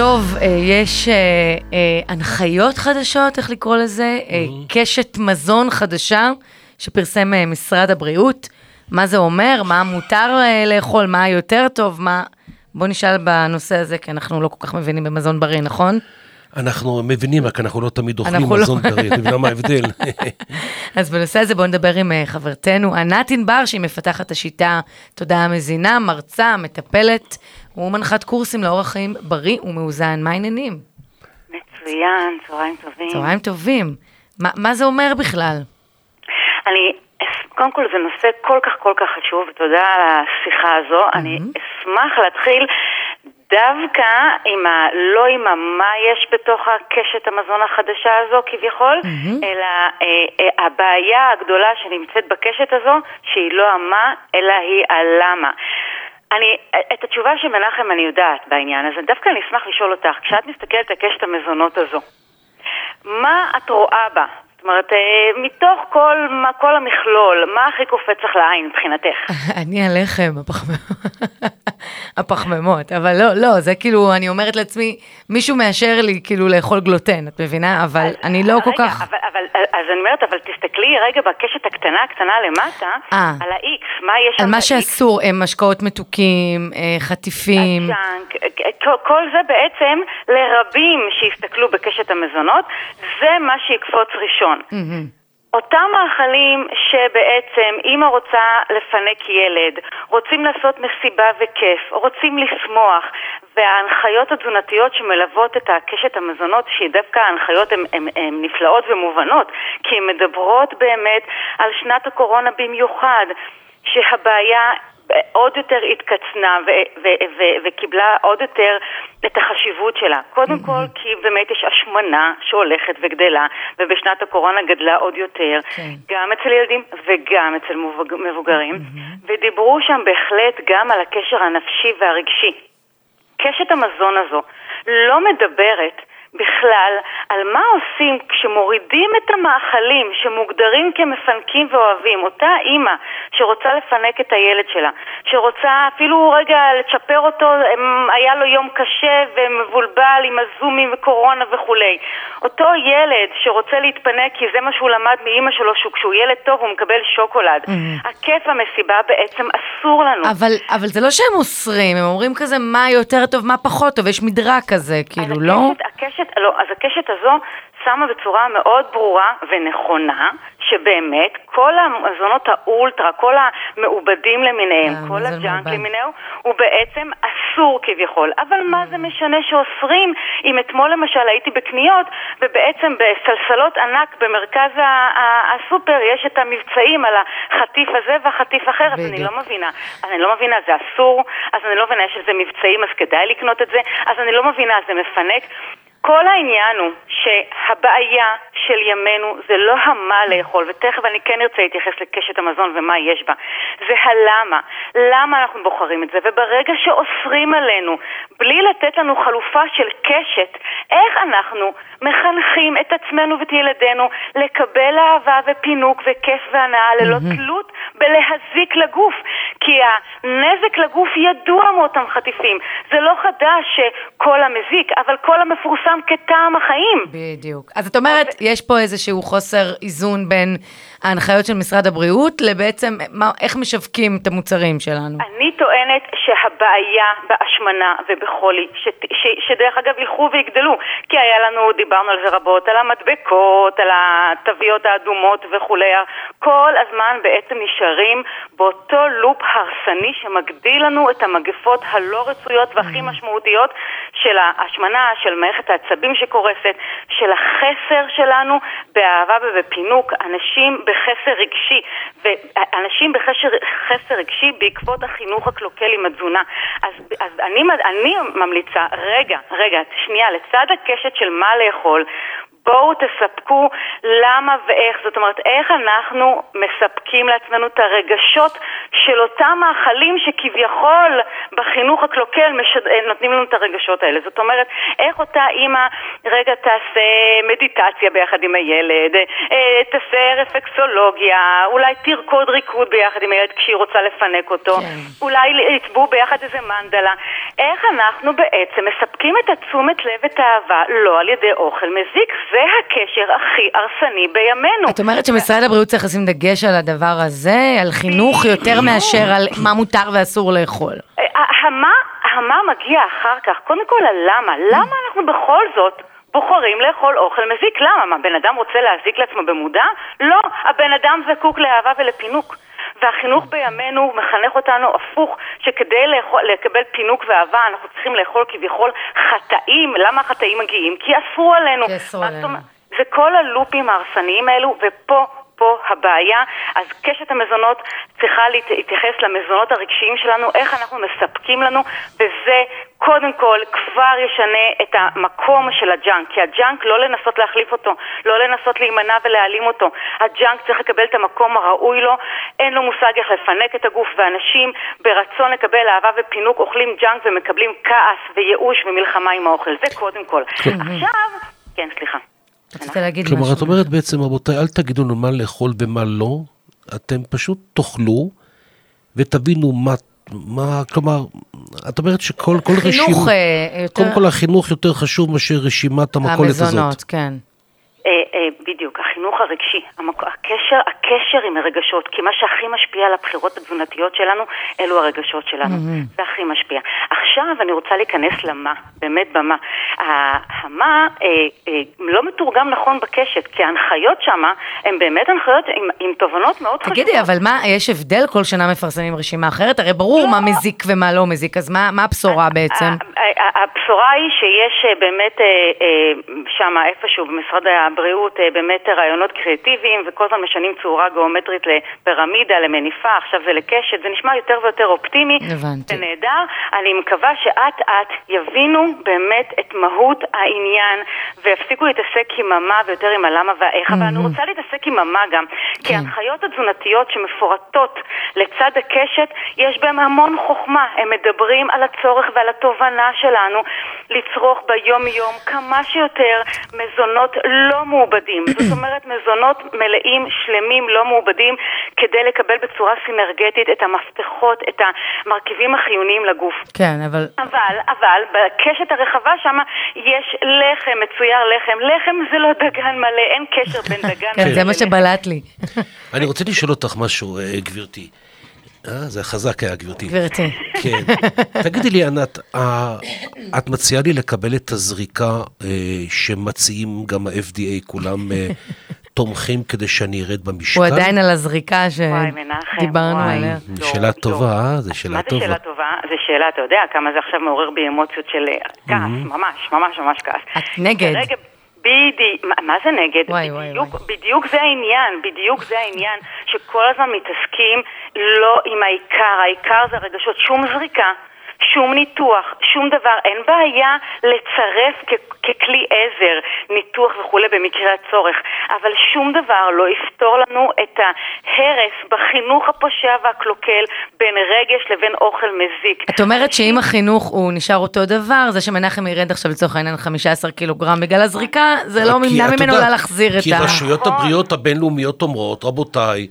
טוב, אה, יש אה, אה, הנחיות חדשות, איך לקרוא לזה? קשת מזון חדשה שפרסם משרד הבריאות. מה זה אומר? מה מותר לאכול? מה יותר טוב? מה... בוא נשאל בנושא הזה, כי אנחנו לא כל כך מבינים במזון בריא, נכון? אנחנו מבינים, רק אנחנו לא תמיד אוכלים לא. מזון לא... בריא, אתה מבין מה ההבדל? אז בנושא הזה בואו נדבר עם חברתנו ענת ענבר, שהיא מפתחת השיטה תודעה מזינה, מרצה, מטפלת ומנחת קורסים לאורח חיים בריא ומאוזן. מה העניינים? מצוין, צהריים טובים. צהריים טובים. מה, מה זה אומר בכלל? אני, קודם כל זה נושא כל כך כל כך חשוב, ותודה על השיחה הזו. Mm-hmm. אני אשמח להתחיל דווקא עם ה... לא עם המה יש בתוך הקשת המזון החדשה הזו כביכול, mm-hmm. אלא אה, אה, הבעיה הגדולה שנמצאת בקשת הזו, שהיא לא המה, אלא היא הלמה. אני, את התשובה של מנחם אני יודעת בעניין הזה, דווקא אני אשמח לשאול אותך, כשאת מסתכלת על קשת המזונות הזו, מה את רואה בה? זאת אומרת, אה, מתוך כל, כל המכלול, מה הכי קופץ לך לעין מבחינתך? אני הלחם, הפחמימות, אבל לא, לא, זה כאילו, אני אומרת לעצמי, מישהו מאשר לי כאילו לאכול גלוטן, את מבינה? אבל אז, אני לא רגע, כל כך... אבל, אבל, אז אני אומרת, אבל תסתכלי רגע בקשת הקטנה הקטנה למטה, 아, אה. על ה-X, מה יש שם על מה שאסור, הם משקאות מתוקים, אה, חטיפים. הג'אנק, כל, כל זה בעצם לרבים שיסתכלו בקשת המזונות, זה מה שיקפוץ ראשון. Mm-hmm. אותם מאכלים שבעצם אימא רוצה לפנק ילד, רוצים לעשות מסיבה וכיף, רוצים לשמוח, וההנחיות התזונתיות שמלוות את הקשת המזונות, שדווקא ההנחיות הן נפלאות ומובנות, כי הן מדברות באמת על שנת הקורונה במיוחד. שהבעיה עוד יותר התקצנה ו- ו- ו- וקיבלה עוד יותר את החשיבות שלה. קודם mm-hmm. כל כי באמת יש השמנה שהולכת וגדלה, ובשנת הקורונה גדלה עוד יותר. כן. גם אצל ילדים וגם אצל מבוגרים, mm-hmm. ודיברו שם בהחלט גם על הקשר הנפשי והרגשי. קשת המזון הזו לא מדברת בכלל על מה עושים כשמורידים את המאכלים שמוגדרים כמפנקים ואוהבים, אותה אימא שרוצה לפנק את הילד שלה, שרוצה אפילו רגע לצ'פר אותו, היה לו יום קשה ומבולבל עם הזומים וקורונה וכולי. אותו ילד שרוצה להתפנק כי זה מה שהוא למד מאימא שלו, שכשהוא ילד טוב הוא מקבל שוקולד. Mm-hmm. הכיף המסיבה בעצם אסור לנו. אבל, אבל זה לא שהם אוסרים, הם אומרים כזה מה יותר טוב, מה פחות טוב, יש מדרג כזה, כאילו, לא? הקשת, לא, אז הקשת הזו שמה בצורה מאוד ברורה ונכונה, שבאמת כל המזונות האולטרה, כל המעובדים למיניהם, אה, כל הג'אנק למיניהו, הוא בעצם אסור כביכול. אבל מה זה משנה שאוסרים? אם אתמול למשל הייתי בקניות, ובעצם בסלסלות ענק במרכז הסופר יש את המבצעים על החטיף הזה והחטיף אחר, אז אני לא מבינה. אני לא מבינה, זה אסור, אז אני לא מבינה שזה מבצעים, אז כדאי לקנות את זה, אז אני לא מבינה, זה מפנק. כל העניין הוא שהבעיה של ימינו זה לא המה לאכול, ותכף אני כן ארצה להתייחס לקשת המזון ומה יש בה, זה הלמה. למה אנחנו בוחרים את זה? וברגע שאוסרים עלינו, בלי לתת לנו חלופה של קשת, איך אנחנו מחנכים את עצמנו ואת ילדינו לקבל אהבה ופינוק וכיף והנאה ללא mm-hmm. תלות בלהזיק לגוף? כי הנזק לגוף ידוע מאותם חטיפים. זה לא חדש שכל המזיק, אבל כל המפורסם שם כטעם החיים. בדיוק. אז את אומרת, אז... יש פה איזשהו חוסר איזון בין ההנחיות של משרד הבריאות לבעצם מה, איך משווקים את המוצרים שלנו. אני טוענת שהבעיה בהשמנה ובחולי, ש, ש, שדרך אגב ילכו ויגדלו, כי היה לנו, דיברנו על זה רבות, על המדבקות, על התוויות האדומות וכולי, כל הזמן בעצם נשארים באותו לופ הרסני שמגדיל לנו את המגפות הלא רצויות והכי mm. משמעותיות של ההשמנה, של מערכת העצבים שקורסת, של החסר שלנו באהבה ובפינוק, אנשים בחסר רגשי, ואנשים בחסר רגשי בעקבות החינוך הקלוקל עם התזונה. אז, אז אני, אני ממליצה, רגע, רגע, שנייה, לצד הקשת של מה לאכול, בואו תספקו למה ואיך, זאת אומרת, איך אנחנו מספקים לעצמנו את הרגשות של אותם מאכלים שכביכול בחינוך הקלוקל משד... נותנים לנו את הרגשות האלה. זאת אומרת, איך אותה אימא רגע תעשה מדיטציה ביחד עם הילד, אה, תעשה רפקסולוגיה, אולי תרקוד ריקוד ביחד עם הילד כשהיא רוצה לפנק אותו, כן. אולי יצבו ביחד איזה מנדלה. איך אנחנו בעצם מספקים את התשומת לב ואת האהבה לא על ידי אוכל מזיק? זה הקשר הכי הרסני בימינו. את אומרת שמשרד הבריאות צריך לשים דגש על הדבר הזה, על חינוך יותר מאשר על מה מותר ואסור לאכול. המה, המה מגיע אחר כך, קודם כל הלמה, למה אנחנו בכל זאת בוחרים לאכול אוכל מזיק. למה? מה, בן אדם רוצה להזיק לעצמו במודע? לא, הבן אדם זקוק לאהבה ולפינוק. והחינוך בימינו מחנך אותנו הפוך, שכדי לאכול, לקבל פינוק ואהבה אנחנו צריכים לאכול כביכול חטאים. למה החטאים מגיעים? כי אסרו עלינו. כי אסרו עלינו. זה כל הלופים ההרסניים האלו, ופה פה הבעיה. אז קשת המזונות צריכה להתייחס למזונות הרגשיים שלנו, איך אנחנו מספקים לנו, וזה קודם כל כבר ישנה את המקום של הג'אנק, כי הג'אנק לא לנסות להחליף אותו, לא לנסות להימנע ולהעלים אותו. הג'אנק צריך לקבל את המקום הראוי לו, אין לו מושג איך לפנק את הגוף, ואנשים ברצון לקבל אהבה ופינוק אוכלים ג'אנק ומקבלים כעס וייאוש ומלחמה עם האוכל. זה קודם כל. כן. עכשיו, כן, סליחה. רצית להגיד משהו. כלומר, את אומרת בעצם, רבותיי, אל תגידו לנו מה לאכול ומה לא, אתם פשוט תאכלו ותבינו מה, מה, כלומר, את אומרת שכל כל רשימה, חינוך יותר... קודם כל החינוך יותר חשוב מאשר רשימת המכולת הזאת. המזונות, כן. אה, אה, בדיוק, החינוך הרגשי, הקשר, הקשר עם הרגשות, כי מה שהכי משפיע על הבחירות התזונתיות שלנו, אלו הרגשות שלנו, mm-hmm. זה הכי משפיע. עכשיו אני רוצה להיכנס למה, באמת במה. המה אה, אה, לא מתורגם נכון בקשת, כי ההנחיות שמה הן באמת הנחיות עם, עם תובנות מאוד חשובות. תגידי, אבל מה, יש הבדל כל שנה מפרסמים רשימה אחרת? הרי ברור לא. מה מזיק ומה לא מזיק, אז מה, מה הבשורה בעצם? הבשורה היא שיש אה, באמת שמה איפשהו במשרד הבריאות באמת רעיונות קריאטיביים וכל הזמן משנים צורה גיאומטרית לפירמידה, למניפה, עכשיו זה לקשת, זה נשמע יותר ויותר אופטימי. הבנתי. זה נהדר. אני מקווה שאט אט יבינו באמת את מהות העניין ויפסיקו להתעסק עם המה ויותר עם הלמה והאיך, אבל אני רוצה להתעסק עם המה גם, כי כן. ההנחיות התזונתיות שמפורטות לצד הקשת, יש בהם המון חוכמה. הם מדברים על הצורך ועל התובנה שלנו לצרוך ביום-יום כמה שיותר מזונות לא מעובדים. זאת אומרת, מזונות מלאים, שלמים, לא מעובדים, כדי לקבל בצורה סינרגטית את המפתחות, את המרכיבים החיוניים לגוף. כן, אבל... אבל, אבל, בקשת הרחבה שם יש לחם, מצויר לחם. לחם זה לא דגן מלא, אין קשר בין דגן כן, זה מה שבלט לי. אני רוצה לשאול אותך משהו, אה, גברתי. אה, זה חזק היה, גברתי. גברתי. כן. תגידי לי, ענת, אה, את מציעה לי לקבל את הזריקה אה, שמציעים גם ה-FDA, כולם אה, תומכים כדי שאני ארד במשקל? הוא עדיין על הזריקה שדיברנו עליה. שאלה טובה, אה? זו שאלה טובה. מה זה שאלה טובה? זו שאלה, אתה יודע, כמה זה עכשיו מעורר בי אמוציות של כעס, ממש, ממש ממש כעס. את נגד. בדיוק, מה, זה נגד? וואי, בדיוק, וואי, וואי. בדיוק זה העניין, בדיוק זה העניין, שכל הזמן מתעסקים לא עם העיקר, העיקר זה הרגשות, שום זריקה שום ניתוח, שום דבר. אין בעיה לצרף כ- ככלי עזר ניתוח וכולי במקרה הצורך, אבל שום דבר לא יפתור לנו את ההרס בחינוך הפושע והקלוקל בין רגש לבין אוכל מזיק. את אומרת שאם החינוך הוא נשאר אותו דבר, זה שמנחם ירד עכשיו לצורך העניין 15 קילוגרם בגלל הזריקה, זה לא נמנע ממנו להחזיר את ה... כי רשויות הבריאות הבינלאומיות אומרות, רבותיי,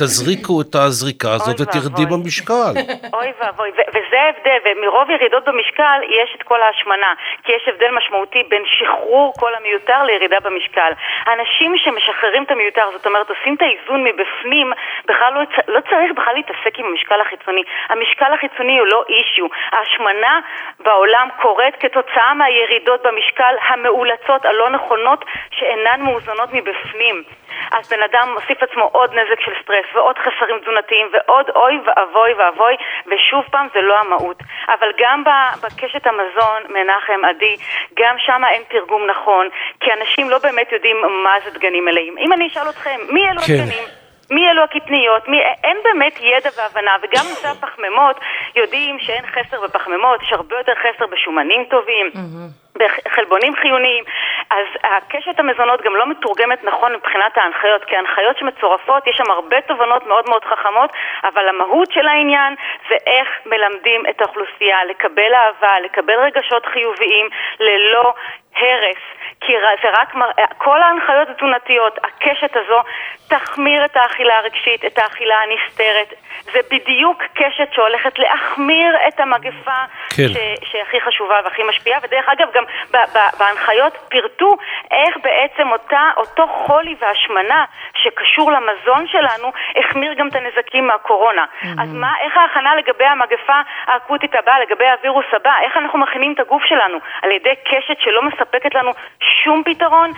תזריקו את הזריקה הזאת ותרדי במשקל. אוי ואבוי, וזה ההבדל, ומרוב ירידות במשקל יש את כל ההשמנה, כי יש הבדל משמעותי בין שחרור כל המיותר לירידה במשקל. אנשים שמשחררים את המיותר, זאת אומרת, עושים את האיזון מבפנים, בכלל לא, לא צריך בכלל להתעסק עם המשקל החיצוני. המשקל החיצוני הוא לא אישיו. ההשמנה בעולם קורית כתוצאה מהירידות במשקל המאולצות, הלא נכונות, שאינן מאוזנות מבפנים. אז בן אדם מוסיף עצמו עוד נזק של סטרס ועוד חסרים תזונתיים ועוד אוי ואבוי ואבוי ושוב פעם זה לא המהות. אבל גם בקשת המזון, מנחם, עדי, גם שם אין תרגום נכון, כי אנשים לא באמת יודעים מה זה דגנים מלאים. אם אני אשאל אתכם, מי אלו כן. הדגנים? מי אלו הקטניות, מי, אין באמת ידע והבנה, וגם נושא הפחמימות, יודעים שאין חסר בפחמימות, יש הרבה יותר חסר בשומנים טובים. Mm-hmm. בחלבונים חיוניים, אז הקשת המזונות גם לא מתורגמת נכון מבחינת ההנחיות, כי ההנחיות שמצורפות, יש שם הרבה תובנות מאוד מאוד חכמות, אבל המהות של העניין זה איך מלמדים את האוכלוסייה לקבל אהבה, לקבל רגשות חיוביים, ללא הרס. כי זה רק, כל ההנחיות התזונתיות, הקשת הזו תחמיר את האכילה הרגשית, את האכילה הנסתרת. זה בדיוק קשת שהולכת להחמיר את המגפה כן. ש, שהכי חשובה והכי משפיעה, ודרך אגב גם ב, ב, בהנחיות פירטו איך בעצם אותה, אותו חולי והשמנה שקשור למזון שלנו, החמיר גם את הנזקים מהקורונה. Mm-hmm. אז מה, איך ההכנה לגבי המגפה האקוטית הבאה, לגבי הווירוס הבא, איך אנחנו מכינים את הגוף שלנו? על ידי קשת שלא מספקת לנו שום פתרון,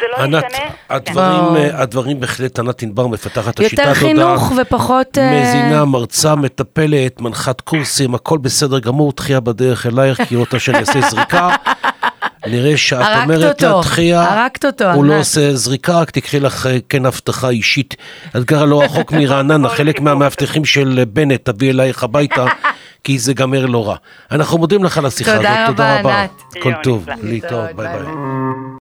זה לא ענת, ישנה. הדברים, כן. הדברים בהחלט, ענת ענבר מפתחת את השיטה, יותר חינוך ופחות... אה, מזינה, מרצה, מטפלת, מנחת קורסים, הכל בסדר גמור, תחייה בדרך אלייך, כי אותה שאני אעשה זריקה. נראה שאת אומרת להתחייה, הרגת אותו, הוא לא עושה זריקה, רק תקחי לך אה, כן הבטחה אישית. את גרה לא רחוק מרעננה, חלק מהמאבטחים של בנט תביא אלייך הביתה, כי זה גמר לא רע. אנחנו מודים לך על השיחה הזאת, תודה רבה. תודה רבה, ענת. כל טוב, להתראות, ביי ביי.